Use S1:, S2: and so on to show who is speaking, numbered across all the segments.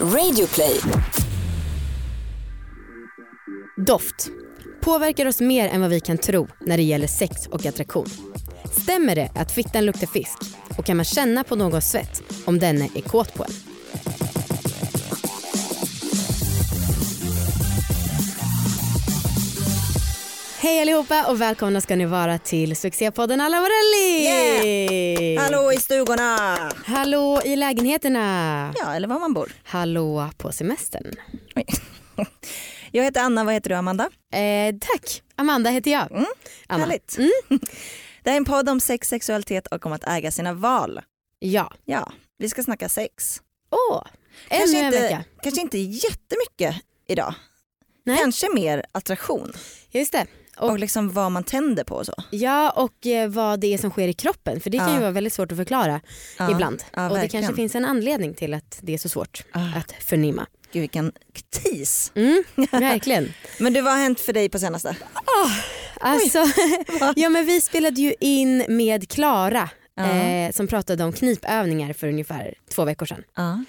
S1: Radioplay.
S2: Doft påverkar oss mer än vad vi kan tro när det gäller sex och attraktion. Stämmer det att fittan luktar fisk och kan man känna på någons svett om denne är kåt på en? Hej allihopa och välkomna ska ni vara till succépodden Alla Morelli!
S3: Hallå i stugorna!
S2: Hallå i lägenheterna!
S3: Ja, eller var man bor.
S2: Hallå på semestern.
S3: Oj. Jag heter Anna, vad heter du Amanda?
S2: Eh, tack, Amanda heter jag.
S3: Mm,
S2: Anna.
S3: Härligt.
S2: Mm.
S3: Det här är en podd om sex, sexualitet och om att äga sina val.
S2: Ja.
S3: Ja, vi ska snacka sex.
S2: Åh, ännu
S3: Kanske
S2: en
S3: inte,
S2: vecka.
S3: kanske inte jättemycket idag.
S2: Nej.
S3: Kanske mer attraktion
S2: Just det.
S3: Och,
S2: Och-
S3: liksom vad man tänder på och så.
S2: Ja och eh, vad det är som sker i kroppen för det kan ju vara väldigt svårt att förklara ibland. och det kanske finns en anledning till att det är så svårt
S3: Ah.
S2: att förnimma.
S3: Gud vilken tease.
S2: Mm, verkligen.
S3: Men du, vad har hänt för dig på senaste?
S2: Alltså,
S3: Va?
S2: ja men vi spelade ju in med Klara
S3: Ja.
S2: eh, som pratade om knipövningar för ungefär två veckor sedan.
S3: Ja.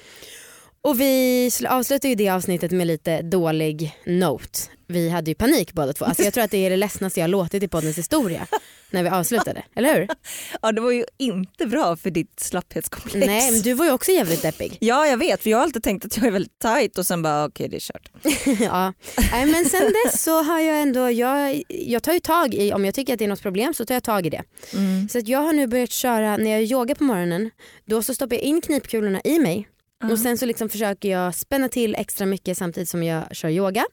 S2: Och vi sl- avslutade ju det avsnittet med lite dålig note. Vi hade ju panik båda två. Alltså jag tror att det är det ledsnaste jag har låtit i poddens historia när vi avslutade, eller hur?
S3: ja, det var ju inte bra för ditt slapphetskomplex.
S2: Nej men du var ju också jävligt deppig.
S3: Ja, jag vet, för jag har alltid tänkt att jag är väldigt tight och sen bara okej det är kört.
S2: ja. Nej, men sen dess så har jag ändå, jag, jag tar ju tag i, om jag tycker att det är något problem så tar jag tag i det.
S3: Mm.
S2: Så att jag har nu börjat köra, när jag yogar på morgonen, då så stoppar jag in knipkulorna i mig och sen så liksom försöker jag spänna till extra mycket samtidigt som jag kör yoga.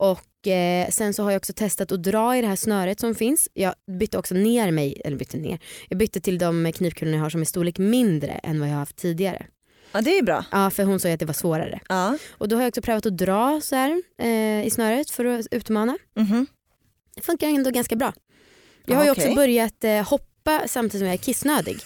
S2: Och eh, sen så har jag också testat att dra i det här snöret som finns. Jag bytte också ner mig, eller bytte ner, jag bytte till de knipkulorna jag har som är storlek mindre än vad jag har haft tidigare.
S3: Ja det är bra.
S2: Ja för hon sa ju att det var svårare.
S3: Ja.
S2: Och då har jag också prövat att dra så här eh, i snöret för att utmana.
S3: Mhm.
S2: Det funkar ändå ganska bra. Jag
S3: Ja,
S2: har ju
S3: okej.
S2: också börjat eh, hoppa samtidigt som jag är kissnödig.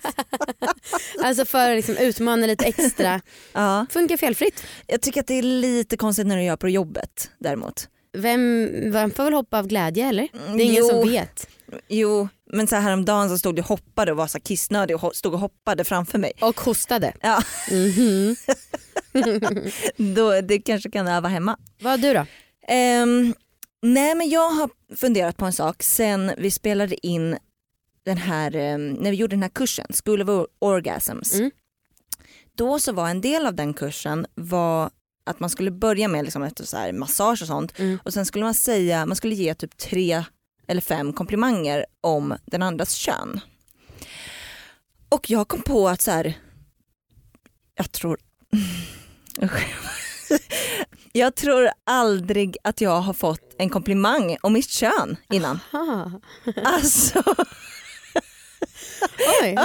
S2: alltså för att liksom utmana lite extra.
S3: Ja.
S2: Funkar felfritt.
S3: Jag tycker att det är lite konstigt när du gör på jobbet däremot.
S2: Vem, vem får väl hoppa av glädje eller?
S3: Mm,
S2: Det är ingen
S3: jo.
S2: som vet.
S3: Jo, men så här häromdagen så stod du och hoppade och var så kissnödig och stod och hoppade framför mig.
S2: Och hostade.
S3: Ja,
S2: Mhm.
S3: då, det kanske kan öva hemma.
S2: Vad du då?
S3: Ehm, nej men jag har funderat på en sak sen vi spelade in den här, ehm, när vi gjorde den här kursen, School of Or- Orgasms.
S2: Mm.
S3: Då så var en del av den kursen var att man skulle börja med liksom ett så här massage och sånt
S2: Mm.
S3: och sen skulle man säga, man skulle ge typ tre eller fem komplimanger om den andras kön. Och jag kom på att så här, jag tror, jag tror aldrig att jag har fått en komplimang om mitt kön innan.
S2: Ah.
S3: Alltså
S2: Oj.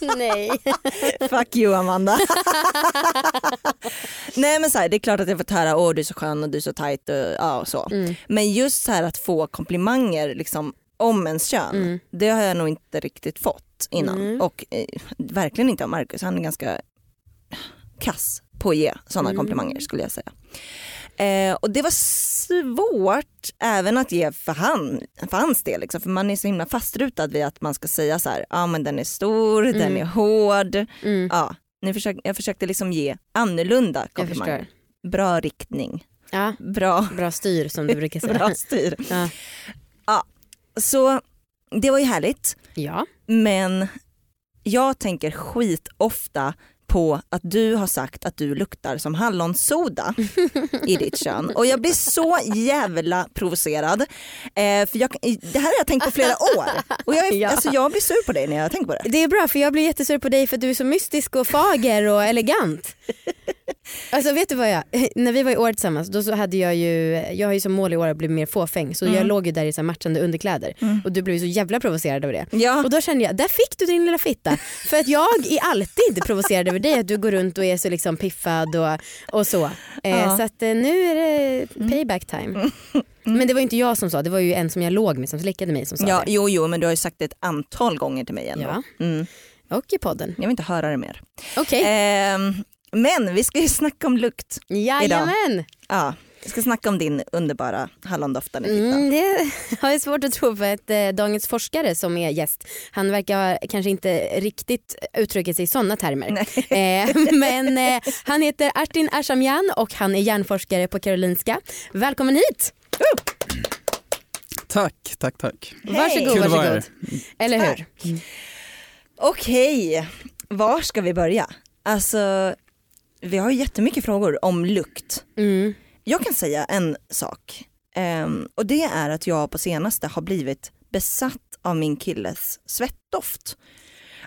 S2: Nej.
S3: fuck you Amanda. Nej men så här, det är klart att jag fått höra åh du är så skön och du är så tight och, ja, och så.
S2: Mm.
S3: Men just så här att få komplimanger liksom, om ens kön,
S2: Mm.
S3: det har jag nog inte riktigt fått innan.
S2: Mm.
S3: Och eh, verkligen inte av Marcus, han är ganska kass på att ge sådana
S2: Mm.
S3: komplimanger skulle jag säga. Eh, och det var svårt även att ge för, han, för hans del, liksom, för man är så himla fastrutad vid att man ska säga så här, ja ah, men den är stor, den
S2: Mm.
S3: är hård.
S2: Mm.
S3: Ja, ni försök, jag försökte liksom ge annorlunda komplimanger. Bra riktning,
S2: Ja,
S3: bra,
S2: bra styr som du brukar säga.
S3: bra styr.
S2: Ja.
S3: Så det var ju härligt.
S2: ja.
S3: Men jag tänker skit ofta på att du har sagt att du luktar som hallonsoda i ditt kön. Och jag blir så jävla provocerad. Eh, för jag, det här har jag tänkt på flera år. Och jag, är,
S2: Ja.
S3: alltså jag blir sur på dig när jag tänker på det.
S2: Det är bra för jag blir jättesur på dig för att du är så mystisk och fager och elegant. Alltså vet du vad jag, när vi var i år tillsammans då så hade jag ju, jag har ju som mål i år att bli mer fåfäng så jag låg ju där i så matchande underkläder och du blev ju så jävla provocerad över det.
S3: Ja,
S2: Och då kände jag, där fick du din lilla fitta. För att jag är alltid provocerad över dig, att du går runt och är så liksom piffad och, och så. Eh,
S3: Ja.
S2: Så att eh, nu är det payback time. Men det var inte jag som sa, det var ju en som jag låg med som slickade mig som sa
S3: ja,
S2: det.
S3: jo, jo men du har ju sagt det ett antal gånger till mig ändå.
S2: Ja.
S3: Mm.
S2: Och i podden.
S3: Jag vill inte höra det mer.
S2: Okej,
S3: Ehm, men vi ska ju snacka om lukt.
S2: jajamän.
S3: Ja. Jag ska snacka om din underbara hallondofta nu Titta.
S2: Mm, det har jag svårt att tro för att eh, dagens forskare som är gäst, han verkar kanske inte riktigt uttrycka sig i sådana termer. Eh, men eh, han heter Artin Ashamyan och han är hjärnforskare på Karolinska. Välkommen hit!
S1: Tack, tack, tack.
S2: Varsågod,
S1: Kul
S2: varsågod. Eller hur?
S3: Okej, var ska vi börja? Alltså, vi har jättemycket frågor om lukt.
S2: Mm.
S3: Jag kan säga en sak Ehm, och det är att jag på senaste har blivit besatt av min killes svettdoft.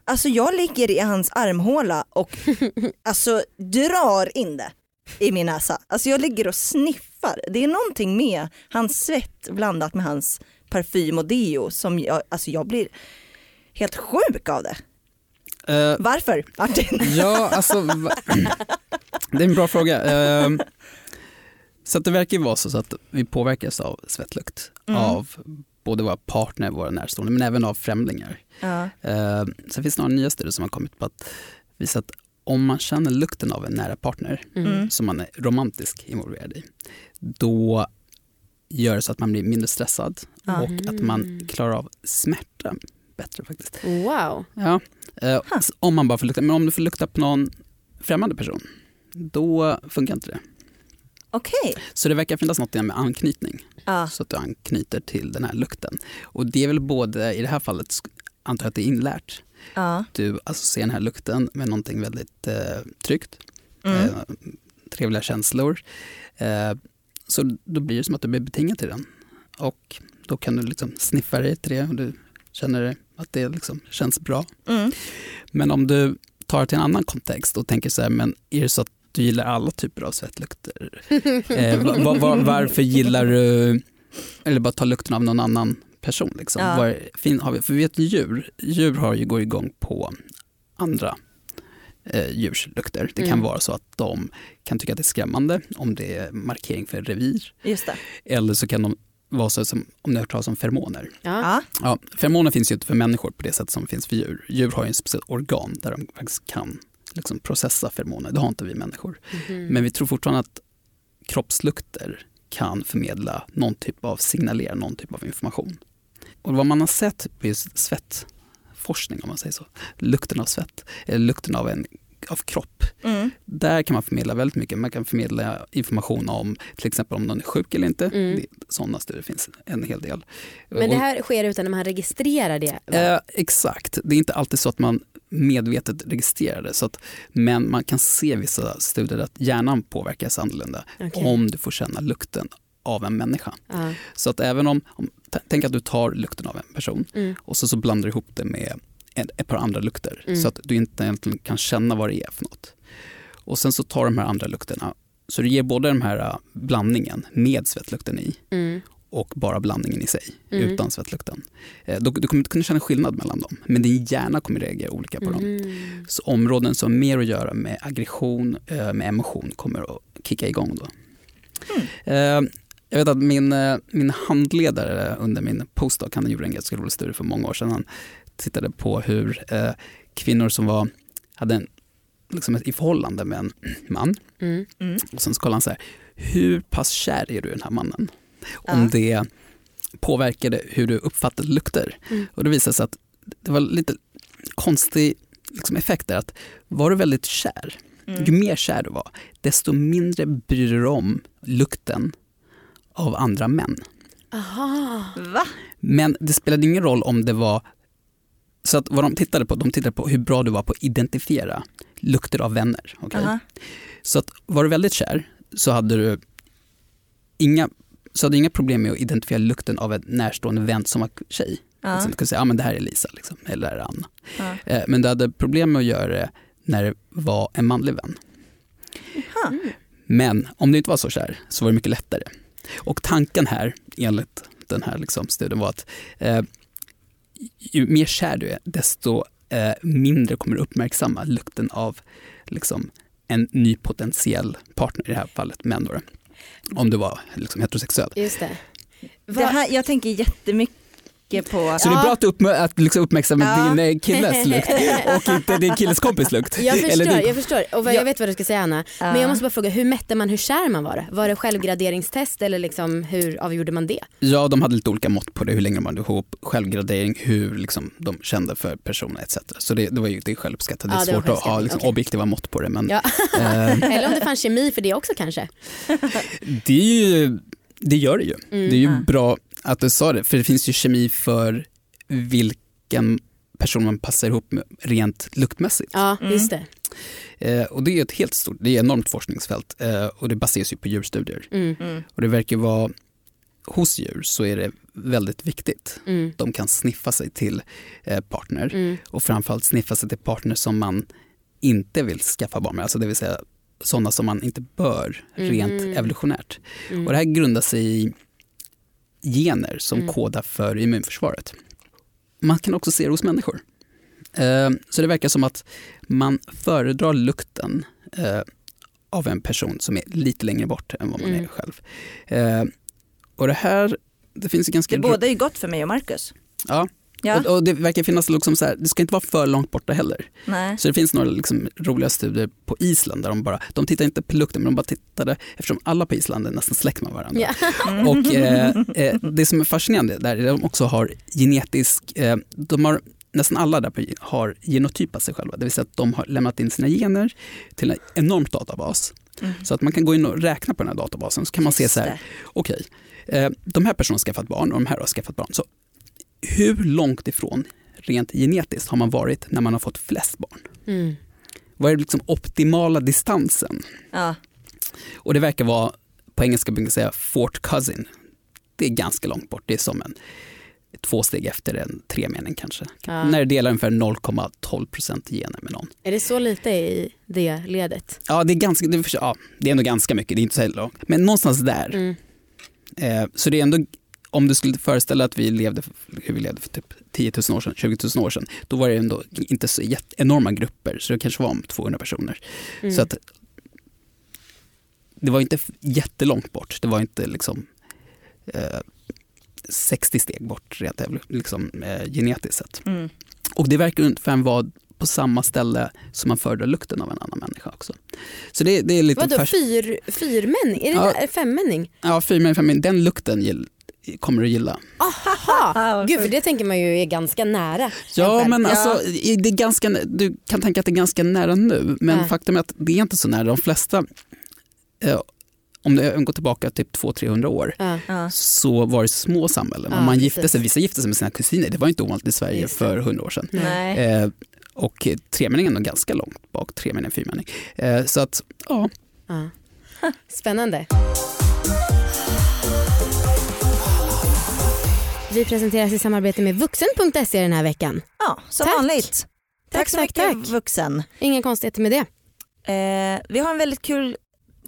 S3: Alltså jag ligger i hans armhåla och alltså drar in det i min näsa. Alltså jag ligger och sniffar. Det är någonting med hans svett blandat med hans parfym och deo som jag, alltså jag blir helt sjuk av det.
S1: Eh,
S3: Varför Martin?
S1: ja, alltså, det är en bra fråga. Eh, så att det verkar ju vara så att vi påverkas av svettlukt
S3: Mm.
S1: av både våra partner, våra närstående, men även av främlingar.
S3: Ja.
S1: Eh, sen finns det några nya studier som har kommit på att visa att om man känner lukten av en nära partner
S3: Mm.
S1: som man är romantisk involverad i, då gör det så att man blir mindre stressad
S3: Ja.
S1: och att man klarar av smärta bättre faktiskt.
S2: Wow.
S1: Ja, eh, om man bara får lukta. Men om du får lukta på någon främmande person, då funkar inte det.
S3: Okej.
S1: Så det verkar finnas något med anknytning,
S3: Ja.
S1: så att du anknyter till den här lukten. Och det är väl både, i det här fallet, antar jag att det är inlärt.
S3: Ja.
S1: Du associerar den här lukten med någonting väldigt eh, tryggt,
S3: Mm.
S1: eh, trevliga känslor. Eh, så då blir det som att du blir betingad till den. Och då kan du liksom sniffa dig till det och du känner att det liksom känns bra.
S3: Mm.
S1: Men om du tar det till en annan kontext och tänker så här, men är det så att du gillar alla typer av svettlukter? eh, va, va, va, varför gillar du, eller bara ta lukten av någon annan person? Liksom?
S3: Ja.
S1: Var, fin, har vi, för vi vet djur, djur har ju, går igång på andra eh, djurs lukter. Det kan
S2: Mm.
S1: vara så att de kan tycka att det är skrämmande om det är markering för revir. Eller så kan de vara så som, om ni har hört talas om feromoner.
S2: Ja.
S3: Ja.
S1: Feromoner finns ju inte för människor på det sätt som finns för djur. Djur har ju en speciellt organ där de faktiskt kan liksom processa feromoner. Det har inte vi människor.
S2: Mhm.
S1: Men vi tror fortfarande att kroppslukter kan förmedla någon typ av, signalera någon typ av information. Och vad man har sett på just svettforskning, om man säger så, lukten av svett, eller lukten av en av kropp,
S3: Mm.
S1: där kan man förmedla väldigt mycket. Man kan förmedla information om till exempel om någon är sjuk eller inte.
S2: Mm.
S1: Sådana studier finns en hel del.
S2: Men det här sker utan att man registrerar det?
S1: Eh, exakt, det är inte alltid så att man medvetet registrerar det. Så att, men man kan se vissa studier att hjärnan påverkas annorlunda
S2: Okej.
S1: om du får känna lukten av en människa.
S2: Ja.
S1: Så att även om, om tänk att du tar lukten av en person
S2: Mm.
S1: och så, så blandar du ihop det med ett, par andra lukter
S2: Mm.
S1: så att du inte egentligen kan känna vad det är för något. Och sen så tar de här andra lukterna, så du ger både den här äh, blandningen med svettlukten i
S2: Mm.
S1: och bara blandningen i sig
S2: Mm.
S1: utan svettlukten. Eh, då, du kommer inte kunna känna skillnad mellan dem, men din hjärna kommer reagera olika på dem.
S2: Mhm.
S1: Så områden som har mer att göra med aggression, eh, med emotion kommer att kicka igång då. Eh, Jag vet att min, min handledare under min postdoc, han gjorde en ganska rolig studie för många år sedan. Han tittade på hur eh, kvinnor som var, hade en, liksom ett i förhållande med en man
S2: Mm.
S3: Mm.
S1: och sen så kollade han så här, hur pass kär är du i den här mannen?
S3: Ja.
S1: Om det påverkade hur du uppfattade lukter.
S2: Mm.
S1: Och det visade sig att det var lite konstig liksom, effekt där. Att var du väldigt kär,
S3: Mm.
S1: ju mer kär du var, desto mindre bryr du dig om lukten av andra män.
S2: Aha.
S3: Va?
S1: Men det spelade ingen roll om det var så att vad de tittade på, de tittade på hur bra du var på att identifiera lukter av vänner. okej?
S3: Aha.
S1: Så att var du väldigt kär så hade du inga, så hade du inga problem med att identifiera lukten av en närstående vän som var tjej.
S3: Ja.
S1: Alltså, du kunde säga att ah, men det här är Lisa liksom, eller det här är Anna.
S3: Ja.
S1: Eh, men du hade problem med att göra det när det var en manlig vän.
S3: Aha.
S1: Men om du inte var så kär så var det mycket lättare. Och tanken här, enligt den här liksom studien, var att eh, ju mer kär du är, desto eh, mindre kommer du uppmärksamma lukten av liksom, en ny potentiell partner, i det här fallet män. Om du var liksom, heterosexuell.
S2: Just det.
S3: Det här, jag tänker jättemycket mycket på...
S1: Så det är bra att, du uppmär- att liksom uppmärksamma
S3: Ja.
S1: din eh, killes lukt och inte din killes kompis lukt.
S2: Jag förstår,
S1: Eller din-
S2: jag förstår. Och jag vet vad du ska säga Anna. Men jag måste bara fråga, hur mätte man hur kär man var? Var det självgraderingstest eller liksom, hur avgjorde man det?
S1: Ja, de hade lite olika mått på det, hur länge man hade ihop, självgradering, hur liksom, de kände för personen etc. Så det, det var ju det är självuppskattat. Det är
S2: Ja, det var
S1: svårt att ha liksom,
S2: okej.
S1: objektiva mått på det. Men
S2: Ja.
S1: eh,
S2: Eller om det fanns kemi för det också kanske?
S1: det, är ju, det gör det ju.
S2: Mm.
S1: Det är ju
S3: Ja.
S1: bra att du sa det, för det finns ju kemi för vilken person man passar ihop med rent luktmässigt.
S2: Ja,
S3: Mm.
S2: just det.
S1: Eh, och det är ett helt stort, det är ett enormt forskningsfält eh, och det baseras ju på djurstudier.
S2: Mm.
S3: Mm.
S1: Och det verkar vara, hos djur så är det väldigt viktigt.
S2: Mm.
S1: De kan sniffa sig till eh, partner
S2: Mm.
S1: och framförallt sniffa sig till partner som man inte vill skaffa barn med, alltså det vill säga sådana som man inte bör rent
S2: Mhm.
S1: evolutionärt.
S2: Mm.
S1: Och det här grundar sig i gener som
S2: Mm.
S1: kodar för immunförsvaret. Man kan också se det hos människor. Eh, Så det verkar som att man föredrar lukten eh, av en person som är lite längre bort än vad man
S2: Mm.
S1: är själv. Eh, Och det här, det finns ju ganska...
S3: Det båda är gott för mig och Marcus.
S1: Ja,
S3: Ja.
S1: Och, och det verkar finnas liksom så här, det ska inte vara för långt borta heller.
S3: Nej.
S1: Så det finns några liksom roliga studier på Island där de bara, de tittar inte på lukten men de bara tittade, eftersom alla på Island är nästan släkt med varandra.
S2: Ja.
S1: Och eh, eh, det som är fascinerande där är att de också har genetisk, eh, de har nästan alla där på, har genotypat sig själva, det vill säga att de har lämnat in sina gener till en enorm databas.
S3: Mm.
S1: Så att man kan gå in och räkna på den här databasen så kan man se så här,
S3: Just
S1: okej, eh, de här personerna har skaffat barn och de här har skaffat barn. Så hur långt ifrån rent genetiskt har man varit när man har fått flest barn?
S2: Mm.
S1: Vad är liksom optimala distansen?
S3: Ja.
S1: Och det verkar vara, på engelska brukar man säga fort cousin. Det är ganska långt bort, det är som en två steg efter en tremening kanske.
S2: Ja.
S1: När det delar ungefär 0,12 procent gener med någon.
S2: Är det så lite i det ledet?
S1: Ja, det är, ganska, det är, ja, det är ändå ganska mycket, det är inte så långt. Men någonstans där.
S2: Mm.
S1: Eh, så det är ändå, om du skulle föreställa att vi levde, hur vi levde för typ 10 000 år sedan, 20 000 år sedan, då var det ändå inte så enorma grupper, så det kanske var om 200 personer.
S2: Mm.
S1: Så att det var inte jättelångt bort, det var inte liksom eh, 60 steg bort rent liksom, eh, genetiskt sett.
S3: Mm.
S1: Och det verkar ungefär vara på samma ställe som man föredrar lukten av en annan människa också. Så det, det är lite
S2: Vadå
S1: färs-
S2: fyr, fyrmänning? Är det
S1: Ja.
S2: där, femmänning?
S1: Ja, fyra fem, den lukten gill, kommer du gilla.
S2: Aha!
S3: Ah,
S2: Gud för det tänker man ju är ganska nära.
S1: Ja, men
S3: Ja.
S1: alltså, det är ganska, du kan tänka att det är ganska nära nu, men
S2: Ja.
S1: faktum är att det är inte så nära. De flesta, eh, om det går tillbaka typ 200-300 år,
S2: Ja.
S1: Så var det små samhällen.
S2: Ja,
S1: man gifte sig, vissa gifte sig med sina kusiner, det var inte ovanligt i Sverige
S2: Just
S1: för 100 år sedan.
S3: Nej.
S1: Eh, och tremeningen är nog ganska långt bak, tremening, fyrmening. Eh, så att, ja,
S2: Ja. Spännande. Vi presenteras i samarbete med vuxen.se den här veckan.
S3: Ja, som
S2: Tack.
S3: vanligt. Tack,
S2: Tack,
S3: så
S2: tack,
S3: mycket
S2: tack.
S3: vuxen.
S2: Inga konstigheter med det.
S3: Eh, vi har en väldigt kul,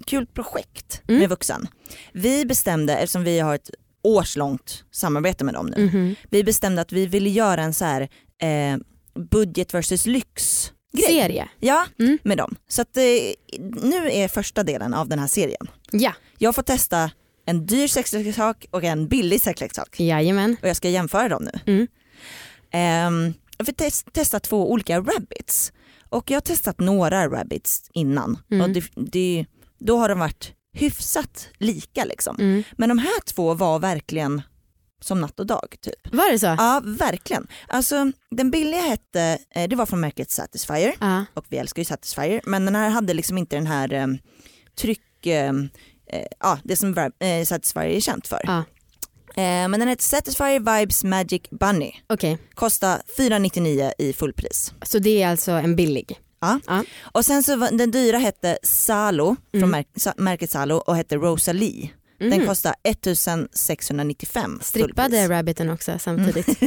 S3: kul projekt
S2: Mm.
S3: med vuxen. Vi bestämde, eftersom vi har ett årslångt samarbete med dem nu,
S2: Mhm.
S3: vi bestämde att vi ville göra en så här eh, budget versus lyx grej.
S2: Serie.
S3: Ja,
S2: Mm.
S3: med dem. Så att, eh, nu är första delen av den här serien.
S2: Ja,
S3: Jag får testa en dyr sexleksak och en billig sexleksak
S2: jajamän.
S3: och jag ska jämföra dem nu.
S2: Mm.
S3: Ehm, jag får tes- testa två olika rabbits och jag har testat några rabbits innan
S2: Mm.
S3: och det, det, då har de varit hyfsat lika liksom.
S2: Mm.
S3: Men de här två var verkligen som natt och dag typ.
S2: Var det så?
S3: Ja verkligen. Alltså den billiga hette, eh, det var från märket Satisfyer
S2: Ja.
S3: och vi älskar ju Satisfyer men den här hade liksom inte den här eh, tryck, eh, eh, ja det som eh, Satisfyer är känt för. Eh, men den heter Satisfyer Vibes Magic Bunny.
S2: Okej,
S3: Kostar 499 i fullpris.
S2: så det är alltså en billig.
S3: Ja.
S2: Ja.
S3: Och sen så den dyra hette Salo från
S2: Mm.
S3: märket Salo och hette Rosalie. Den
S2: Mhm.
S3: kostar 1695
S2: Strippade rabbiten också samtidigt.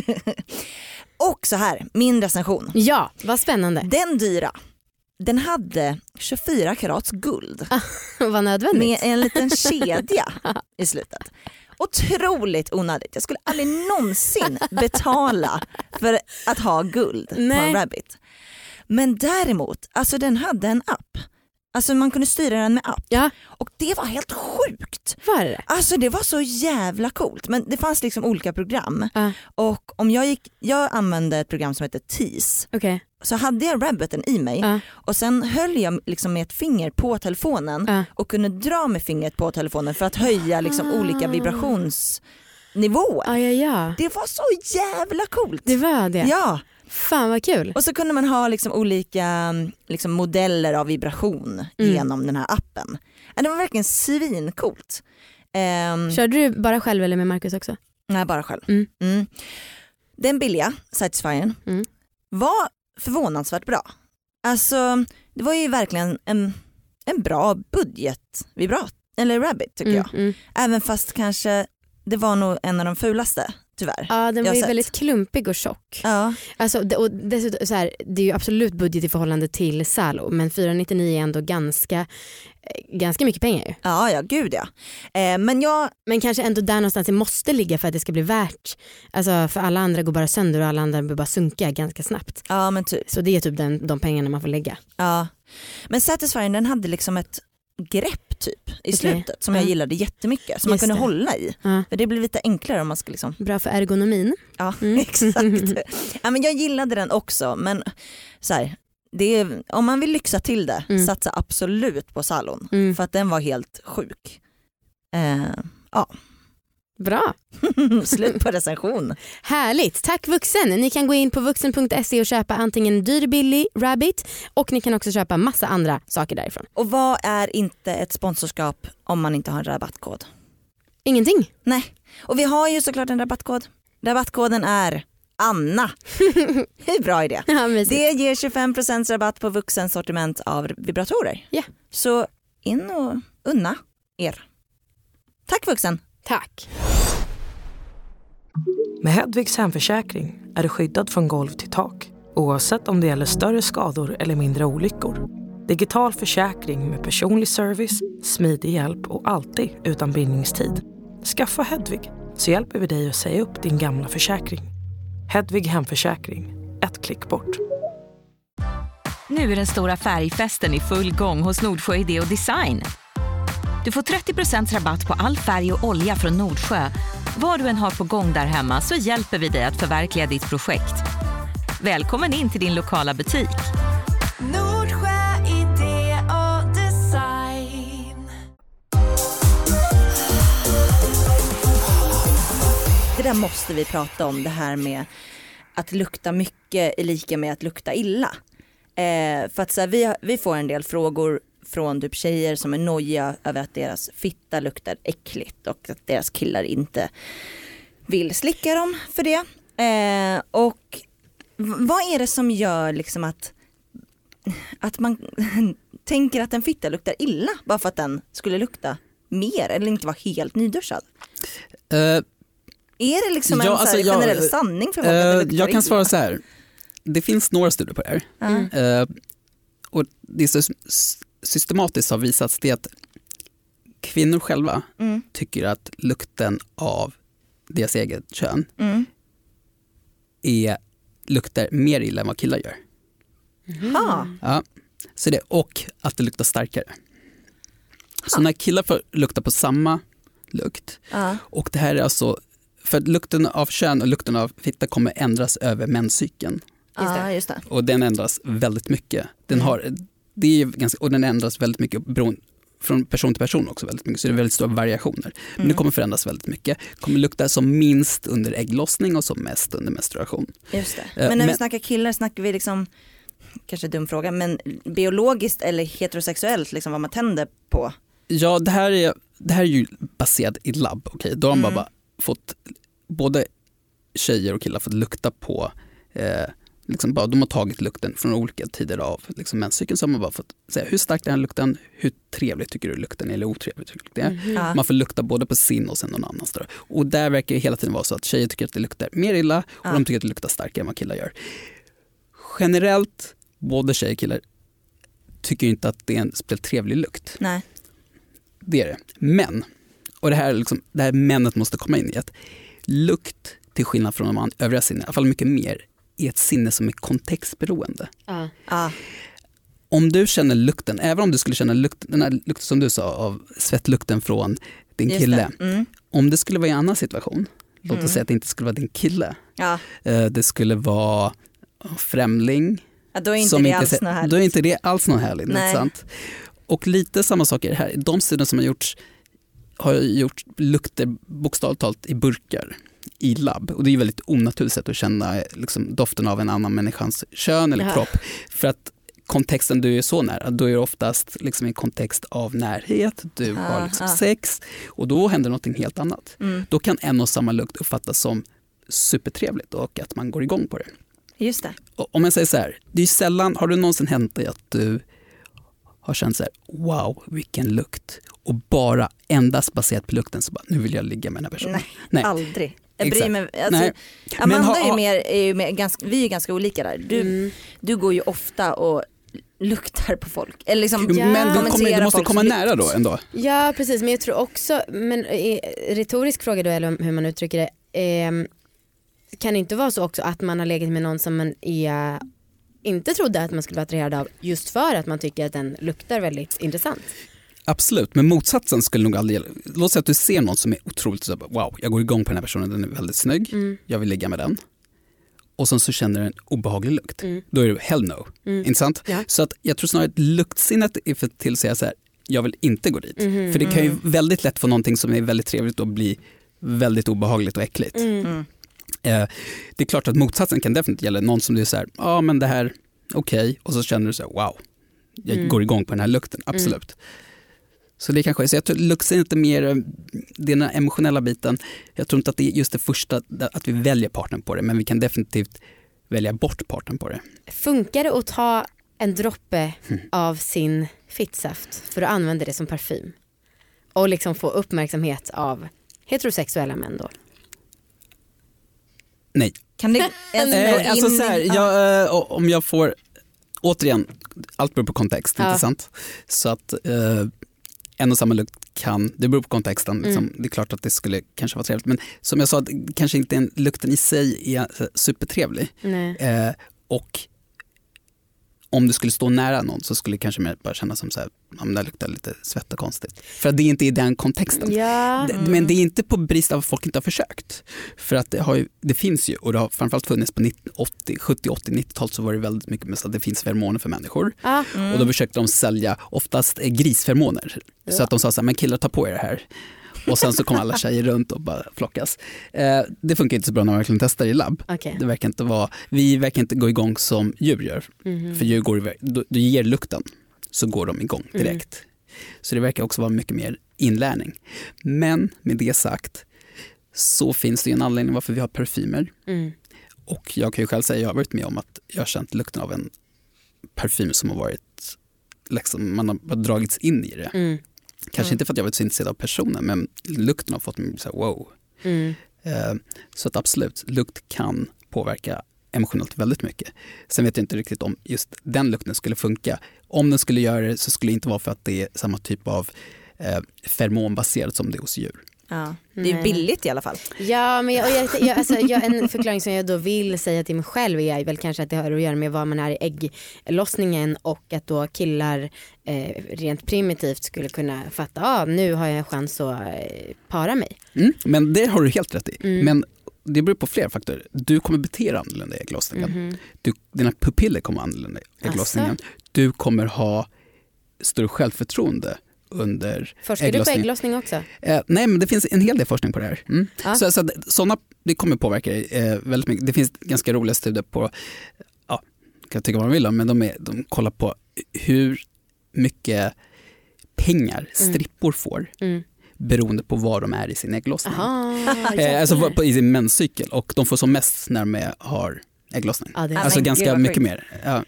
S3: Och så här, min recension.
S2: Ja, vad spännande.
S3: Den dyra, den hade 24 karats guld
S2: vad nödvändigt.
S3: med en liten kedja i slutet. Otroligt onödigt. Jag skulle aldrig någonsin betala för att ha guld på
S2: Nej.
S3: en rabbit. Men däremot, alltså den hade en app Alltså man kunde styra den med app.
S2: Ja.
S3: Och det var helt sjukt.
S2: Var det
S3: Alltså det var så jävla coolt. Men det fanns liksom olika program.
S2: Ja.
S3: Och om jag gick, jag använde ett program som heter Tease.
S2: Okej.
S3: Så hade jag rabbiten i mig
S2: Ja.
S3: och sen höll jag liksom med ett finger på telefonen
S2: Ja.
S3: och kunde dra med fingret på telefonen för att höja liksom
S2: Ah.
S3: olika vibrationsnivåer.
S2: Ja, ja, ja.
S3: Det var så jävla coolt.
S2: Det var det.
S3: Ja,
S2: Fan vad kul.
S3: och så kunde man ha liksom olika liksom modeller av vibration
S2: Mm.
S3: genom den här appen. Ja, Det var verkligen svincoolt. Um,
S2: Körde du bara själv eller med Marcus också?
S3: nej, bara själv.
S2: Mm.
S3: Mm. Den billiga Satisfyern
S2: Mm.
S3: var förvånansvärt bra. Alltså det var ju verkligen en, en bra budgetvibrat, eller rabbit tycker jag.
S2: Mm, mm.
S3: Även fast kanske det var nog en av de fulaste tyvärr.
S2: Ja den var ju
S3: sett.
S2: väldigt klumpig och tjock.
S3: Ja.
S2: Alltså, det- och dessutom, så här, det är ju absolut budget i förhållande till Salo men 499 är ändå ganska, eh, ganska mycket pengar ju.
S3: ja, ja gud ja. Eh, men jag,
S2: Men kanske ändå där någonstans det måste ligga för att det ska bli värt. Alltså för alla andra går bara sönder och alla andra blir bara sunka ganska snabbt.
S3: ja men typ.
S2: Så det är typ den, de pengarna man får lägga.
S3: Ja. Men Satisfyern den hade liksom ett grepp typ i
S2: Okej.
S3: slutet som
S2: Ja.
S3: jag gillade jättemycket som man
S2: Just
S3: kunde
S2: det.
S3: hålla i.
S2: Ja.
S3: För det blir lite enklare om man ska liksom
S2: Bra för ergonomin.
S3: Ja
S2: Mm.
S3: exakt. ja, men jag gillade den också men så här, det är, om man vill lyxa till det,
S2: Mm.
S3: satsa absolut på Salon.
S2: Mm.
S3: För att den var helt sjuk. Eh,
S2: Bra.
S3: slut på recension.
S2: Härligt, tack Vuxen. Ni kan gå in på vuxen.se och köpa antingen dyr billig rabbit och ni kan också köpa massa andra saker därifrån.
S3: Och vad är inte ett sponsorskap om man inte har en rabattkod?
S2: Ingenting.
S3: Nej, och vi har ju såklart en rabattkod. Rabattkoden är Anna. Hur bra är det?
S2: Ja.
S3: Det ger 25% rabatt på vuxen sortiment av vibratorer.
S2: Ja.
S3: Så in och unna er. Tack vuxen.
S2: Tack.
S4: Med Hedvigs hemförsäkring är du skyddad från golv till tak oavsett om det gäller större skador eller mindre olyckor. Digital försäkring med personlig service, smidig hjälp och alltid utan bindningstid. Skaffa Hedvig så hjälper vi dig att säga upp din gamla försäkring. Hedvig hemförsäkring, ett klick bort.
S5: Nu är den stora färgfesten i full gång hos Nordsjö Idé och Design. Du får 30% rabatt på all färg och olja från Nordsjö. Vad du än har på gång där hemma så hjälper vi dig att förverkliga ditt projekt. Välkommen in till din lokala butik.
S6: Nordsjö idé och design.
S3: Det där måste vi prata om, det här med att lukta mycket är lika med att lukta illa. Eh, för att så här, vi, vi får en del frågor från typ tjejer som är nojiga över att deras fitta luktar äckligt och att deras killar inte vill slicka dem för det. Eh, och vad är det som gör liksom att, att man tänker att en fitta luktar illa bara för att den skulle lukta mer eller inte vara helt nyduschad?
S1: Eh,
S3: Är det liksom
S1: Ja,
S3: en så
S1: alltså,
S3: här
S1: jag-
S3: generell sanning för folk att det
S1: eh,
S3: luktar
S1: jag kan
S3: illa?
S1: svara så här. Det finns några studier på det här.
S3: Ja.
S1: Eh, och det är så systematiskt har visats det att kvinnor själva
S3: Mm.
S1: tycker att lukten av deras eget kön
S3: Mm.
S1: är, luktar mer illa än vad killar gör.
S3: Ha.
S1: Ja. Så det, och att det luktar starkare. Så när killar får lukta på samma lukt
S3: Ja.
S1: och det här är alltså, för lukten av kön och lukten av fitta kommer ändras över menscykeln
S3: just det.
S1: och den ändras väldigt mycket. Den,
S3: Mm.
S1: har, det är ganska, och den ändras väldigt mycket beroende, från person till person också väldigt mycket, så det är väldigt stora variationer. Men
S3: Mm.
S1: det kommer förändras väldigt mycket. kommer lukta som minst under ägglossning och som mest under menstruation.
S3: Just det.
S1: Eh,
S3: Men när vi
S1: men-
S3: snackar killar snackar vi liksom, kanske dum fråga, men biologiskt eller heterosexuellt, liksom vad man tänder på?
S1: Ja, det här är, det här är ju baserat i labb. Okay? Då har
S3: Mm.
S1: bara fått, både tjejer och killar fått lukta på, eh, liksom bara, de har tagit lukten från olika tider av liksom menscykeln. Så har man bara fått säga hur stark är den lukten, hur trevligt tycker du lukten är eller otrevligt tycker du lukten är.
S3: Ja.
S1: Man får lukta både på sin och sen någon annans. Då. Och där verkar det hela tiden vara så att tjejer tycker att det luktar mer illa och
S3: Ja.
S1: de tycker att det luktar starkare än vad killar gör. Generellt, både tjejer och killar tycker inte att det är en speciellt trevlig lukt.
S3: Nej.
S1: Det är det. Men, och det här, är liksom, det här männet måste komma in i att lukt, till skillnad från de övriga sinnen, i alla fall mycket mer, är ett sinne som är kontextberoende.
S2: Ja.
S3: Ja.
S1: om du känner lukten, även om du skulle känna lukt, den här lukten som du sa av svettlukten från din
S3: Just
S1: kille.
S3: det. Mm.
S1: Om det skulle vara i en annan situation, låt oss
S3: Mm.
S1: säga att det inte skulle vara din kille.
S3: Ja.
S1: Eh, Det skulle vara främling.
S3: Ja, då är inte
S1: som
S3: det
S1: inte
S3: alls något härligt.
S1: Då är inte det alls något härligt.
S3: Nej.
S1: Sant? Och lite samma sak är det här. De studier som har gjorts har gjort lukter bokstavligt talat i burkar i labb. Och det är ju väldigt onaturligt sätt att känna liksom, doften av en annan människans kön eller
S2: Ja.
S1: kropp. För att kontexten du är så nära, då är det oftast liksom en kontext av närhet, du
S3: Ah,
S1: har liksom
S3: ah.
S1: sex och då händer något helt annat.
S3: Mm.
S1: Då kan en och samma lukt uppfattas som supertrevligt och att man går igång på det.
S3: Just det.
S1: Om jag säger så här, det är sällan, har du någonsin hänt dig att du har känt så här, wow vilken lukt och bara endast baserat på lukten så bara, nu vill jag ligga med den här personen.
S3: Nej,
S1: Nej.
S3: aldrig. Jag bryr
S1: Exakt.
S3: mig. Alltså,
S1: Nej.
S3: Amanda
S1: Men ha-
S3: är ju
S1: ha-
S3: mer, är ju mer ganska, vi är ju ganska olika där. Du,
S2: Mm.
S3: du går ju ofta och luktar på folk. Eller liksom,
S2: Ja.
S1: Men du, kommer, du måste komma nära då ändå.
S2: Ja precis men jag tror också, men eh, retorisk fråga då eller hur man uttrycker det. ehm, kan det inte vara så också att man har legat med någon som man är, inte trodde att man skulle vara attraherad av just för att man tycker att den luktar väldigt intressant?
S1: Absolut, men motsatsen skulle nog aldrig gälla. Låt säga att du ser någon som är otroligt så wow, jag går igång på den här personen, den är väldigt snygg,
S2: Mm.
S1: jag vill ligga med den. Och sen så känner du en obehaglig lukt.
S2: Mm.
S1: Då är det hell no.
S2: Mm.
S1: Inte sant?
S2: Ja.
S1: Så att jag tror snarare att luktsinnet är för till att säga så här, jag vill inte gå dit.
S2: Mhm.
S1: För det kan ju väldigt lätt få någonting som är väldigt trevligt att bli väldigt obehagligt och äckligt.
S2: Mm.
S3: Mm.
S1: Eh, det är klart att motsatsen kan definitivt gälla någon som du är så här, ja ah, men det här, okej, och så känner du så här, wow, jag
S2: Mm.
S1: går igång på den här lukten, absolut. Så det kanske är så jag tror luktsinnet är mer eh, den emotionella biten. Jag tror inte att det är just det första, att vi väljer partnern på det, men vi kan definitivt välja bort partnern på det.
S2: Funkar det att ta en droppe
S1: Mm.
S2: av sin fittsaft för att använda det som parfym? Och liksom få uppmärksamhet av heterosexuella män då?
S1: Nej.
S3: Kan det in
S1: Eh, alltså så här, jag, eh, om jag får, återigen, allt beror på kontext,
S2: Ja.
S1: inte sant? Så att eh, en och samma lukt kan, det beror på kontexten, liksom, det är klart att det skulle kanske vara trevligt, men som jag sa, att kanske inte en, lukten i sig är här supertrevlig.
S2: Nej.
S1: Eh, och om du skulle stå nära någon så skulle det kanske mer bara kännas som så här, ja, men det luktar lite svett och konstigt. För att det är inte i den kontexten.
S2: Ja.
S1: Det- Men det är inte på brist av att folk inte har försökt. För att det, har ju, det finns ju, och det har framförallt funnits på 90, 80, 70, 80, 90-talet så var det väldigt mycket med så att det finns feromoner för människor.
S2: Ja.
S3: Mm.
S1: Och då försökte de sälja oftast grisferomoner. Så att de sa så här, men killar ta på er det här. Och sen så kom alla tjejer runt och bara flockas. Eh, det funkar inte så bra när man verkligen testar i labb.
S2: Okej.
S1: Det verkar inte vara, vi verkar inte gå igång som djur gör.
S2: Mhm.
S1: För djur går, du, du ger lukten så går de igång
S2: Mm.
S1: direkt. Så det verkar också vara mycket mer inlärning. Men med det sagt så finns det ju en anledning varför vi har parfymer.
S2: Mm.
S1: Och jag kan ju själv säga, jag har varit med om att jag har känt lukten av en parfym som har varit, liksom, man har dragits in i det.
S2: Mm.
S1: Kanske
S2: Mm.
S1: inte för att jag varit så intresserad av personen men lukten har fått mig här, wow.
S2: Mm.
S1: Eh, Så att absolut, lukt kan påverka emotionellt väldigt mycket. Sen vet jag inte riktigt om just den lukten skulle funka. Om den skulle göra det så skulle det inte vara för att det är samma typ av eh, feromonbaserat som det är hos djur.
S3: Ja. Det är billigt i alla fall.
S2: Ja men jag, och jag, jag, alltså, jag, en förklaring som jag då vill säga till mig själv är väl kanske att det har att göra med vad man är i ägglossningen och att då killar eh, rent primitivt skulle kunna fatta, ah, nu har jag en chans att eh, para mig.
S1: Mm, men det har du helt rätt i.
S2: Mm.
S1: Men det beror på flera faktorer. Du kommer bete dig annorlunda i ägglossningen.
S2: Mhm.
S1: Du, dina pupiller kommer annorlunda i ägglossningen. Du kommer ha större självförtroende under
S2: Forskar du på ägglossning också?
S1: Eh, nej, men det finns en hel del forskning på det här. Mm.
S2: Ja.
S1: Så, så sådana, det kommer påverka dig eh, väldigt mycket. Det finns ganska roliga studier på, ja, kan tycka vad man vill om, men de, är, de kollar på hur mycket pengar strippor får
S2: Mm.
S1: beroende på var de är i sin ägglossning.
S2: Aha,
S1: Eh, alltså på, i sin menscykel och de får som mest när de har ägglossning.
S2: ja,
S3: Ja,
S1: Alltså
S3: men
S1: ganska mycket mer. Ja.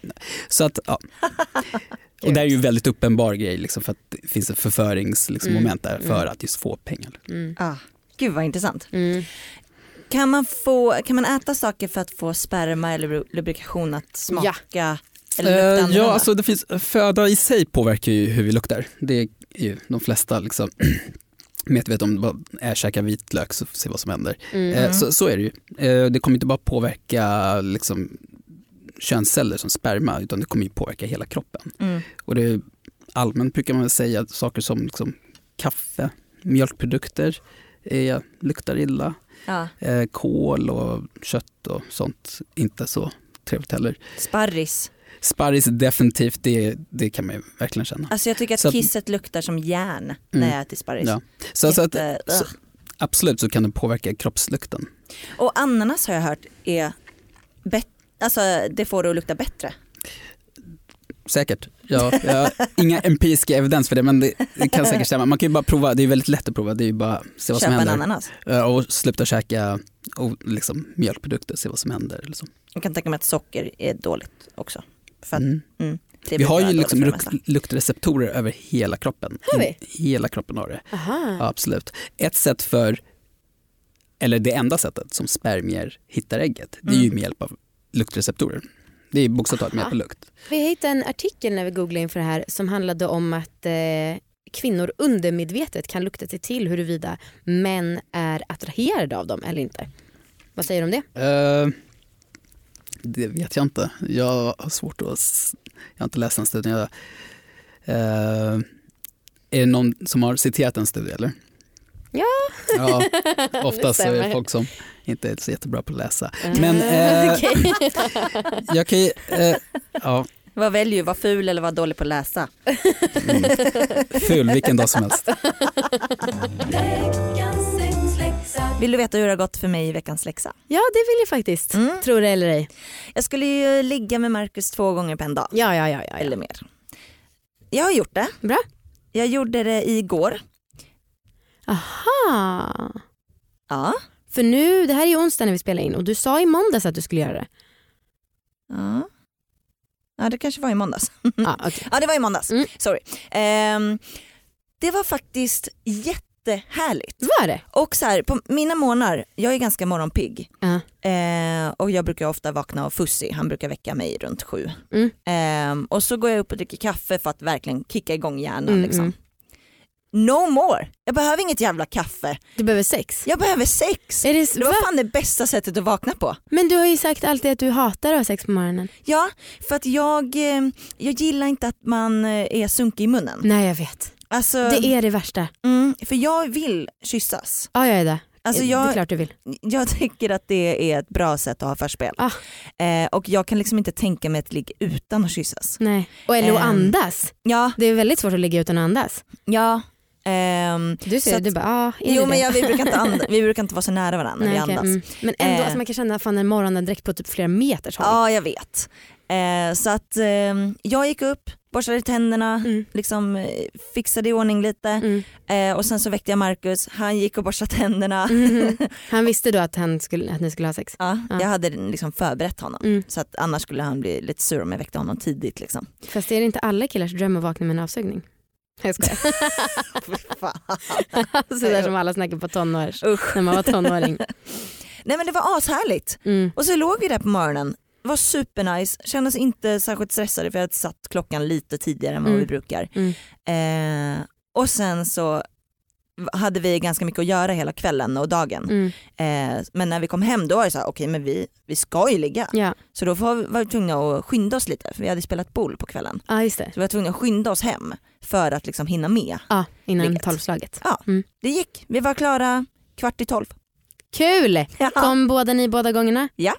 S1: Så att, ja. Och det är ju väldigt uppenbar grej liksom, för att det finns ett förföringsmoment liksom,
S2: Mm.
S1: där för
S2: Mm.
S1: att just få pengar.
S2: Mm.
S3: Ah. Gud vad intressant.
S2: Mm.
S3: Kan man, få, kan man äta saker för att få sperma eller lubrikation att smaka eller lukta
S1: Eh,
S3: annorlunda?
S1: ja, alltså det finns, föda i sig påverkar ju hur vi luktar. Det är ju de flesta liksom medvetna om, bara är käka vitlök så får vi se vad som händer.
S2: Mm.
S1: Eh, så, så är det ju. Eh, det kommer inte bara påverka liksom, könsceller som sperma utan det kommer ju påverka hela kroppen.
S3: Mm.
S1: Och det, allmänt brukar man säga att saker som liksom, kaffe, mjölkprodukter är, luktar illa.
S3: Ja.
S1: Eh, kål och kött och sånt inte så trevligt heller.
S3: Sparris.
S1: Sparris definitivt, det, det kan man ju verkligen känna.
S3: Alltså jag tycker att
S1: Så att-
S3: kisset luktar som järn när
S1: Mm.
S3: jag äter sparris.
S1: Ja. Så, att,
S3: Jätte-
S1: så,
S3: ugh.
S1: absolut så kan det påverka kroppslukten.
S3: Och ananas har jag hört är bet- alltså det får det att lukta bättre.
S1: Säkert. Ja, jag har inga empiriska evidens för det men det, det kan säkert stämma. Man kan ju bara prova, det är väldigt lätt att prova, det är ju bara att se vad som
S3: Köpa en
S1: händer.
S3: ananas.
S1: Eh, Och sluta käka och liksom, mjölkprodukter, se vad som händer. Så.
S3: Jag kan tänka mig att socker är dåligt också. För att,
S1: Mm.
S3: mm,
S1: Vi har ju liksom luk- luktreceptorer över hela kroppen.
S2: Har vi?
S1: Hela kroppen har det. Ja, absolut. Ett sätt för, eller det enda sättet som spermier hittar ägget, det är ju
S3: Mm.
S1: med hjälp av luktreceptorer. Det är bokstavligt talat med hjälp av lukt.
S2: Vi hittade en artikel när vi googlade inför det här som handlade om att eh, kvinnor undermedvetet kan lukta sig till huruvida män är attraherade av dem eller inte. Vad säger du om det?
S1: Eh, det vet jag inte. Jag har svårt att... Jag har inte läst den studien. Jag, eh, är det någon som har citerat en studie eller?
S2: Ja.
S1: ja oftast är det folk som inte är så jättebra på att läsa. Men eh, jag kan ju... Eh, ja,
S3: Vad väljer du, vara ful eller vara dålig på att läsa?
S1: mm, ful vilken dag som helst.
S3: Vill du veta hur det har gått för mig i veckans läxa?
S2: Ja det vill jag faktiskt.
S3: Mm.
S2: Tror det eller ej.
S3: Jag skulle ju ligga med Marcus två gånger på en dag.
S2: Ja ja ja. ja,
S3: Eller mer. Jag har gjort det.
S2: Bra.
S3: Jag gjorde det igår.
S2: Aha.
S3: Ja.
S2: För nu, det här är ju onsdag när vi spelar in och du sa i måndags att du skulle göra det.
S3: Ja, ja det kanske var i måndags.
S2: Ja, okej.
S3: Ja det var i måndags,
S2: Mm.
S3: sorry. Ehm, det var faktiskt jättehärligt.
S2: Var det?
S3: Och så här, på mina morgnar, jag är ganska morgonpigg.
S2: Ja.
S3: Eh, och jag brukar ofta vakna av Fussi, han brukar väcka mig runt sju.
S2: Mm.
S3: Ehm, och så går jag upp och dricker kaffe för att verkligen kicka igång hjärnan.
S2: Mm,
S3: liksom.
S2: mm.
S3: No more, jag behöver inget jävla kaffe.
S2: Du behöver sex.
S3: Jag behöver sex.
S2: Är det,
S3: Det var
S2: va?
S3: fan det bästa sättet att vakna på.
S2: Men du har ju sagt alltid att du hatar att ha sex på morgonen.
S3: Ja, för att jag, eh, jag gillar inte att man eh, är sunkig i munnen.
S2: Nej jag vet.
S3: Alltså,
S2: Det är det värsta.
S3: mm, för jag vill kyssas.
S2: Ja jag är det.
S3: Alltså
S2: Det är
S3: jag,
S2: klart du vill.
S3: jag tycker att det är ett bra sätt att ha förspel.
S2: Ah.
S3: Eh, och jag kan liksom inte tänka mig ett ligg utan att kyssas.
S2: Nej. Och eller att
S3: Ehm.
S2: andas.
S3: Ja,
S2: Det är väldigt svårt att ligga utan att andas.
S3: ja. ehm,
S2: Du
S3: Så
S2: ser,
S3: att-
S2: du bara, ja är
S3: jo
S2: det
S3: men jag, vi, brukar inte anda, vi brukar inte vara så nära varandra när vi
S2: okej,
S3: andas.
S2: mm. Men ändå,
S3: Eh.
S2: alltså, man kan känna fan en morgondräkt på typ flera meters håll.
S3: Ja jag vet. Eh, så att eh, jag gick upp, borstade tänderna,
S2: Mm.
S3: liksom, eh, fixade i ordning lite
S2: Mm.
S3: eh, och sen så väckte jag Marcus, han gick och borstade tänderna.
S2: Mhm. Han visste då att, han skulle, att ni skulle ha sex?
S3: Ja,
S2: Ja.
S3: Jag hade liksom förberett honom
S2: Mm.
S3: så att annars skulle han bli lite sur om jag väckte honom tidigt. Liksom.
S2: Fast är det inte alla killars dröm att vakna med en avsugning? Jag skojar. Sådär som alla snackar på tonårs,
S3: Usch.
S2: när man var tonåring.
S3: Nej men det var ashärligt.
S2: Mm.
S3: Och så låg vi där på morgonen, var supernice, kändes inte särskilt stressade för jag hade satt klockan lite tidigare än vad
S2: Mm.
S3: vi brukar.
S2: Mm.
S3: Eh, och sen så hade vi ganska mycket att göra hela kvällen och dagen.
S2: Mm.
S3: Eh, men när vi kom hem då var det så här, okej men vi, vi ska ju ligga.
S2: Ja.
S3: Så då var vi, var vi tvungna att skynda oss lite för vi hade spelat boll på kvällen.
S2: det.
S3: Så vi var tvungna att skynda oss hem för att liksom hinna med.
S2: Ja, innan
S3: Ligget.
S2: tolvslaget.
S3: Ja,
S2: Mm.
S3: det gick. Vi var klara kvart i tolv.
S2: Kul!
S3: Ja.
S2: Kom båda ni båda gångerna?
S3: Ja.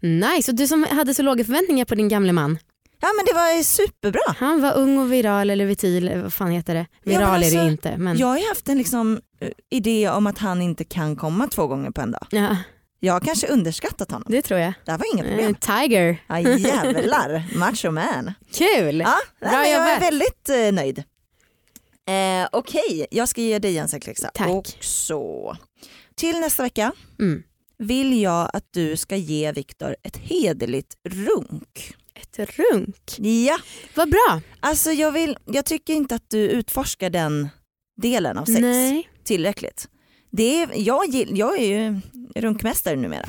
S2: Nice, och du som hade så låga förväntningar på din gamle man.
S3: ja men det var superbra.
S2: Han var ung och viral eller vitil, vad fan heter det? Viral är det
S3: alltså,
S2: inte. Men...
S3: Jag har ju haft en liksom, eh, idé om att han inte kan komma två gånger på en dag.
S2: Ja,
S3: Jag har kanske underskattat honom.
S2: det tror jag.
S3: Det här var inga
S2: Eh,
S3: problem.
S2: Tiger.
S3: Ja, jävlar, macho man.
S2: Kul!
S3: Ja,
S2: Bra
S3: nej, men jag är väldigt eh, nöjd. Eh, Okej, jag ska ge dig en sexläxa
S2: Tack.
S3: också. Till nästa vecka
S2: Mm.
S3: vill jag att du ska ge Viktor ett hederligt runk.
S2: Ett runk.
S3: Ja,
S2: Vad bra.
S3: alltså jag, vill, jag tycker inte att du utforskar den delen av sex
S2: Nej.
S3: tillräckligt. Det är, jag, gill- jag är ju runkmästare numera.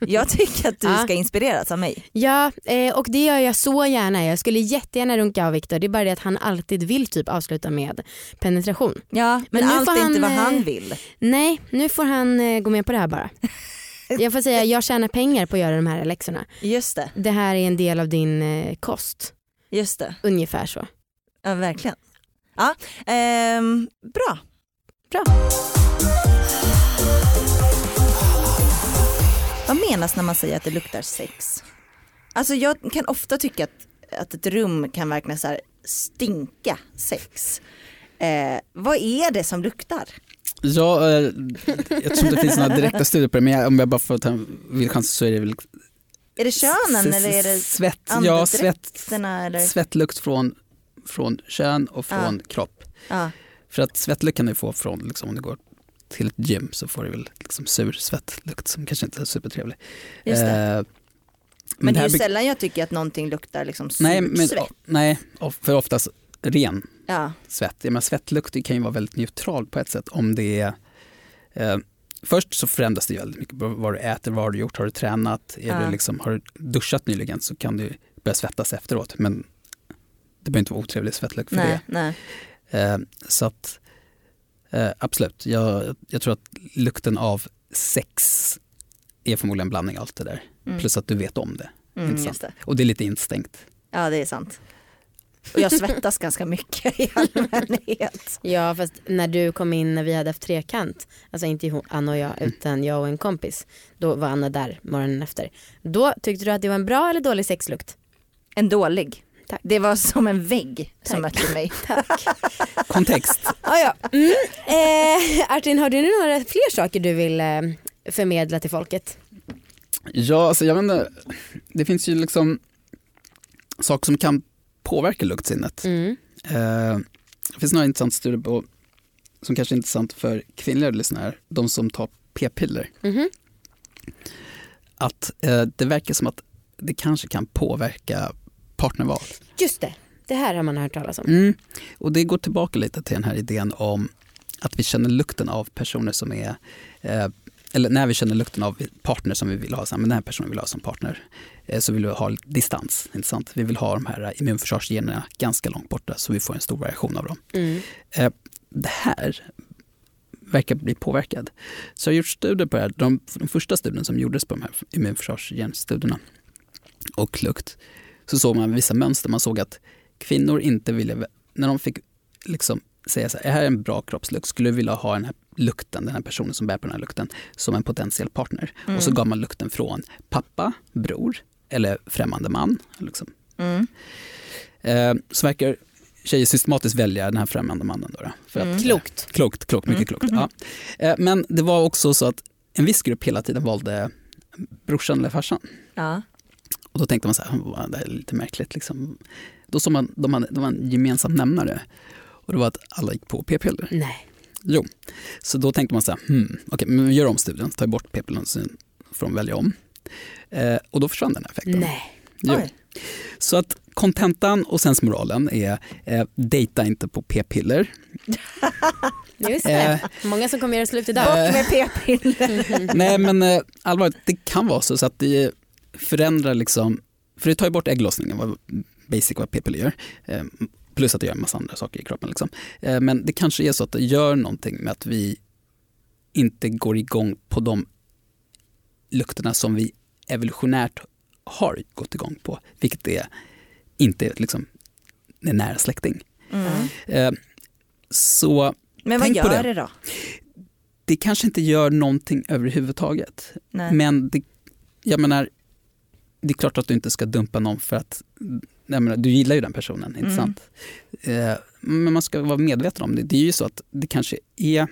S3: Jag tycker att du
S2: Ja.
S3: ska inspireras av mig.
S2: Ja, eh, och det gör jag så gärna. Jag skulle jättegärna runka av Viktor. Det är bara det att han alltid vill typ avsluta med penetration.
S3: Ja, men,
S2: Men
S3: allt är inte vad
S2: eh,
S3: han vill.
S2: Nej, nu får han eh, gå med på det här bara. Jag får säga jag tjänar pengar på att göra de här läxorna.
S3: Just det,
S2: Det här är en del av din eh, kost.
S3: just det.
S2: Ungefär så.
S3: Ja, verkligen. Ja, ehm, bra.
S2: Bra.
S3: Vad menas när man säger att det luktar sex? Alltså jag kan ofta tycka att, att ett rum kan verkligen så stinka sex. Eh, vad är det som luktar?
S1: Ja, eh, jag tror inte det finns några direkta studier på det, men jag, om jag bara får ta en vild chans så är det väl
S3: Är det könen eller är det
S1: svett, ja, svett?
S3: Eller?
S1: svettlukt från, från kön och från kropp.
S3: Ja,
S1: För att svettlukt kan du få från, liksom, om du går till ett gym så får du väl liksom sur svettlukt som kanske inte är supertrevlig.
S3: just det.
S1: Eh,
S3: men det är ju sällan jag tycker att någonting luktar liksom
S1: nej, men,
S3: svett.
S1: nej, för oftast ren
S3: Ja,
S1: svett. Jag menar, svettlukt kan ju vara väldigt neutral på ett sätt om det är eh, Först så förändras det väldigt mycket vad du äter, vad har du gjort, har du tränat, är
S3: Ja.
S1: du liksom, har du duschat nyligen så kan du börja svettas efteråt. Men det behöver inte vara otrevlig svettlukt för
S3: nej, nej.
S1: det. Eh, så att eh, absolut, jag, jag tror att lukten av sex är förmodligen en blandning av allt det där.
S3: Mm.
S1: Plus att du vet om det.
S3: Mm,
S1: inte
S3: just
S1: sant?
S3: det.
S1: Och det är lite instängt.
S3: Ja det är sant. Och jag svettas ganska mycket i allmänhet.
S2: Ja fast när du kom in när vi hade haft trekant, alltså inte Anna och jag
S1: Mm.
S2: utan jag och en kompis, då var Anna där morgonen efter. Då tyckte du att det var en bra eller dålig sexlukt?
S3: En dålig.
S2: Tack.
S3: Det var som en vägg som
S2: Tack.
S3: mötte mig.
S1: Kontext.
S2: Ah, ja. mm. eh, Artin har du några fler saker du vill eh, förmedla till folket?
S1: Ja, alltså jag vet inte, det finns ju liksom saker som kan påverka luktsinnet.
S2: Mm.
S1: Eh, det finns några intressanta studier på, som kanske är intressant för kvinnliga lyssnare, de som tar p-piller.
S2: Mhm.
S1: Att eh, det verkar som att det kanske kan påverka partnerval.
S2: Just det, det här har man hört talas om.
S1: Mm. Och det går tillbaka lite till den här idén om att vi känner lukten av personer som är eh, eller när vi känner lukten av partner som vi vill ha, men den här personen vill ha som partner, eh, så vill vi ha distans. Inte sant? Vi vill ha de här immunförsvarsgenerna ganska långt borta så vi får en stor variation av dem.
S2: Mm.
S1: Eh, det här verkar bli påverkad. Så jag har gjort studier på det här. De, de första studierna som gjordes på de här immunförsvarsgenstudierna och lukt, så såg man vissa mönster. Man såg att kvinnor inte ville, när de fick liksom säga så här, det här är en bra kroppslukt, skulle du vilja ha den här lukten, den här personen som bär på den här lukten, som en potentiell partner. Och så gav man lukten från pappa, bror eller främmande man. Liksom.
S3: Mm.
S1: Eh, så verkar tjejer systematiskt välja den här främmande mannen. Då, för att,
S2: Klokt.
S1: Klokt, klokt mycket klokt. Ja. Eh, Men det var också så att en viss grupp hela tiden valde brorsan eller farsan.
S3: Ja.
S1: Och då tänkte man så här, "Vad, det är lite märkligt. Liksom. Då såg man, de hade, det var en gemensam nämnare. Och det var att alla gick på p-piller.
S2: Nej.
S1: Jo. Så då tänkte man så här, hmm, okej, men vi gör om studien, tar bort p-pillren så får de välja om. Eh, och då försvann den här effekten.
S2: Nej.
S1: Jo.
S3: Oj.
S1: Så att kontentan och sensmoralen är eh, dejta inte på p-piller.
S2: Just det.
S1: Eh,
S2: Många som kommer göra slut idag.
S3: Bort med p-piller.
S1: Nej men eh, allvarligt, det kan vara så, så att det förändrar liksom, för det tar ju bort ägglossningen, vad basic vad p-piller gör. Eh, plus att det gör en massa andra saker i kroppen. Liksom. Eh, men det kanske är så att det gör någonting med att vi inte går igång på de lukterna som vi evolutionärt har gått igång på, vilket är inte liksom en nära släkting.
S3: Mm.
S1: Eh, så
S3: Men vad gör
S1: det.
S3: det då?
S1: det kanske inte gör någonting överhuvudtaget.
S3: Nej.
S1: Men det, jag menar, det är klart att du inte ska dumpa någon för att menar, du gillar ju den personen, inte
S3: Mm.
S1: sant? Eh, men man ska vara medveten om det. Det är ju så att det kanske är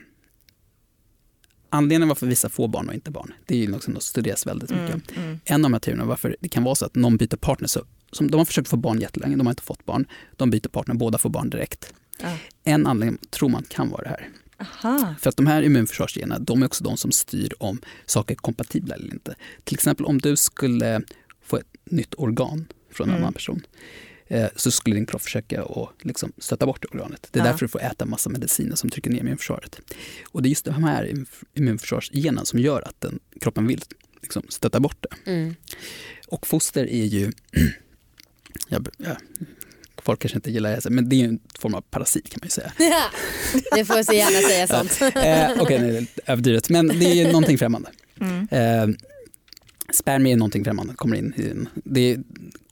S1: anledningen varför vissa får barn och inte barn. Det är ju något som studeras väldigt mycket.
S3: Mm. Mm.
S1: En av de här teorierna varför det kan vara så att någon byter partner. Så, som, de har försökt få barn jättelänge, de har inte fått barn. De byter partner, båda får barn direkt.
S3: Ja.
S1: En anledning tror man kan vara det här.
S3: Aha.
S1: För att de här immunförsvarsgenerna, de är också de som styr om saker är kompatibla eller inte. Till exempel om du skulle få ett nytt organ från en
S3: Mm.
S1: annan person eh, så skulle din kropp försöka att liksom stöta bort organet. Det är
S3: Ja.
S1: därför du får äta massa mediciner som trycker ner immunförsvaret. Och det är just de här immunf- immunförsvarsgenerna som gör att den, kroppen vill liksom stöta bort det.
S2: Mm.
S1: Och foster är ju, jag, jag, folk kanske inte gillar det, men det är ju en form av parasit kan man ju säga.
S2: det får så gärna säga sånt.
S1: Eh, Okej, är överdrivet. Men det är ju någonting främmande.
S3: Mm.
S1: Eh, spermier är någonting främmande, kommer in i en, det är,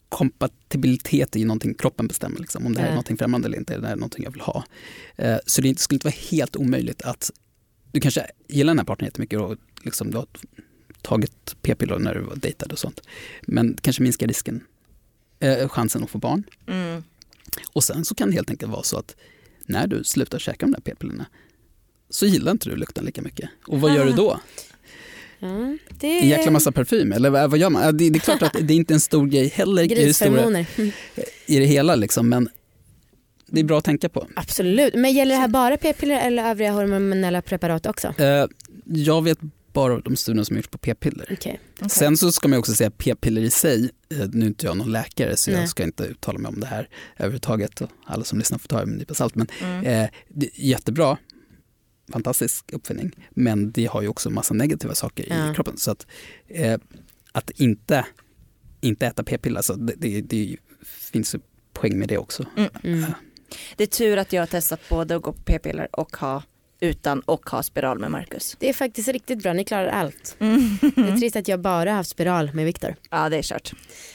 S1: kompatibilitet är ju någonting kroppen bestämmer, liksom, om det här är någonting främmande eller inte, är det här någonting jag vill ha. Eh, så det skulle inte vara helt omöjligt att du kanske gillar den här partnern jättemycket och liksom, du har tagit p-piller när du var dejtad och sånt, men kanske minskar risken, eh, chansen att få barn.
S3: Mm.
S1: Och sen så kan det helt enkelt vara så att när du slutar käka de där p-pillerna så gillar inte du lukten lika mycket. Och vad gör du då?
S2: Ja, det
S1: En jäkla massa parfym eller vad, gör man? Det, det är klart att det är inte en stor grej heller i det, stora, i det hela liksom, men det är bra att tänka på.
S2: Absolut. Men gäller det här bara p-piller eller övriga hormonella preparat också?
S1: Eh, jag vet bara de studierna som gjorts på p-piller.
S2: Okej.
S3: Okej.
S1: Sen så ska man också säga p-piller i sig, eh, nu är inte jag någon läkare så
S2: Nej.
S1: jag ska inte uttala mig om det här överhuvudtaget och alla som lyssnar får ta det med en nypa salt men
S3: Mm.
S1: eh, det är jättebra, fantastisk uppfinning men det har ju också massa negativa saker
S2: Ja.
S1: i kroppen så att, eh, att inte, inte äta p-piller, alltså, det, det, det finns ju poäng med det också.
S2: Mm.
S3: Det är tur att jag har testat både att gå på p-piller och ha utan och ha spiral med Marcus.
S2: Det är faktiskt riktigt bra, ni klarar allt.
S3: Mm.
S2: Det är trist att jag bara haft spiral med Viktor.
S3: Ja det är kört.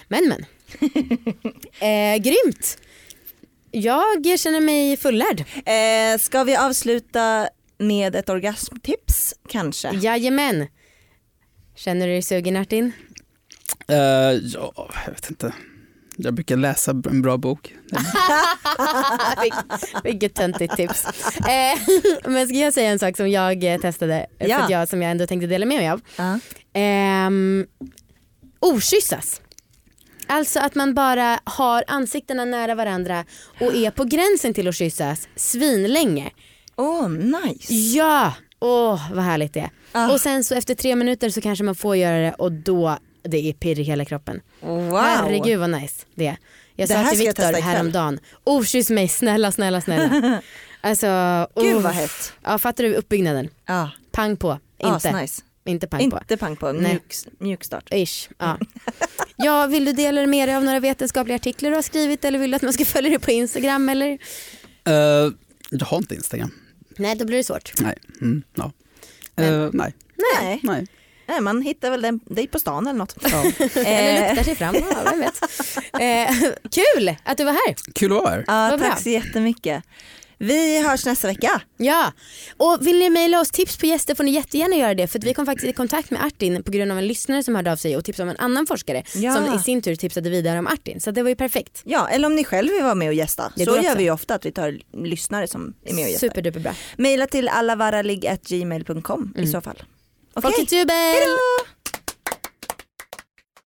S2: Men men. eh, grymt. Jag känner mig fullärd.
S3: Eh, ska vi avsluta med ett orgasmtips kanske?
S2: Jajamän. Känner du dig sugen Artin?
S1: Eh, ja, jag vet inte. Jag brukar läsa en bra bok.
S2: Vilk- Vilket töntigt tips. Eh, men ska jag säga en sak som jag eh, testade, för
S3: Ja.
S2: att jag, som jag ändå tänkte dela med mig av.
S3: Ja.
S2: Ehm, okyssas. Alltså att man bara har ansiktena nära varandra och är på gränsen till att kyssas svinlänge.
S3: Åh nice.
S2: Ja, åh vad härligt det är.
S3: Ah.
S2: Och sen så efter tre minuter så kanske man får göra det och då det är pirr i hela kroppen.
S3: Wow.
S2: Herregud vad nice det är. Jag
S3: Det
S2: sa
S3: här
S2: till Viktor häromdagen, okyss mig snälla snälla snälla. alltså,
S3: Gud
S2: oh.
S3: vad hett.
S2: Ja, fattar du uppbyggnaden?
S3: Ja,
S2: Pang på, inte,
S3: nice.
S2: inte pang på.
S3: Inte pang på, mjuk, mjuk start.
S2: Ish. Ja. ja, vill du dela med dig av några vetenskapliga artiklar du har skrivit eller vill du att man ska följa dig på Instagram eller?
S1: Eh, jag har inte Instagram.
S2: Nej, då blir det svårt.
S1: Nej. Mm, ja. Eh, nej.
S3: Nej.
S1: nej.
S3: Nej, man hittar väl den, dig på stan eller något.
S1: Ja.
S2: Eller
S3: Eh,
S2: luktar sig fram, ja, vem vet. Eh, kul att du var här.
S1: Kul att vara här.
S3: ja, tack så jättemycket. Vi hörs nästa vecka.
S2: Ja, och vill ni mejla oss tips på gäster får ni jättegärna göra det för vi kom faktiskt i kontakt med Artin på grund av en lyssnare som hörde av sig och tipsade om en annan forskare
S3: Ja.
S2: som i sin tur tipsade vidare om Artin. Så det var ju perfekt.
S3: Ja, eller om ni själv vill vara med och gästa.
S2: Det
S3: Så gör vi ju ofta att vi tar lyssnare som är med och gästar.
S2: Superduper bra.
S3: Maila till allavaralig.gmail.com i så fall. Okej,
S2: jubel!
S3: hejdå!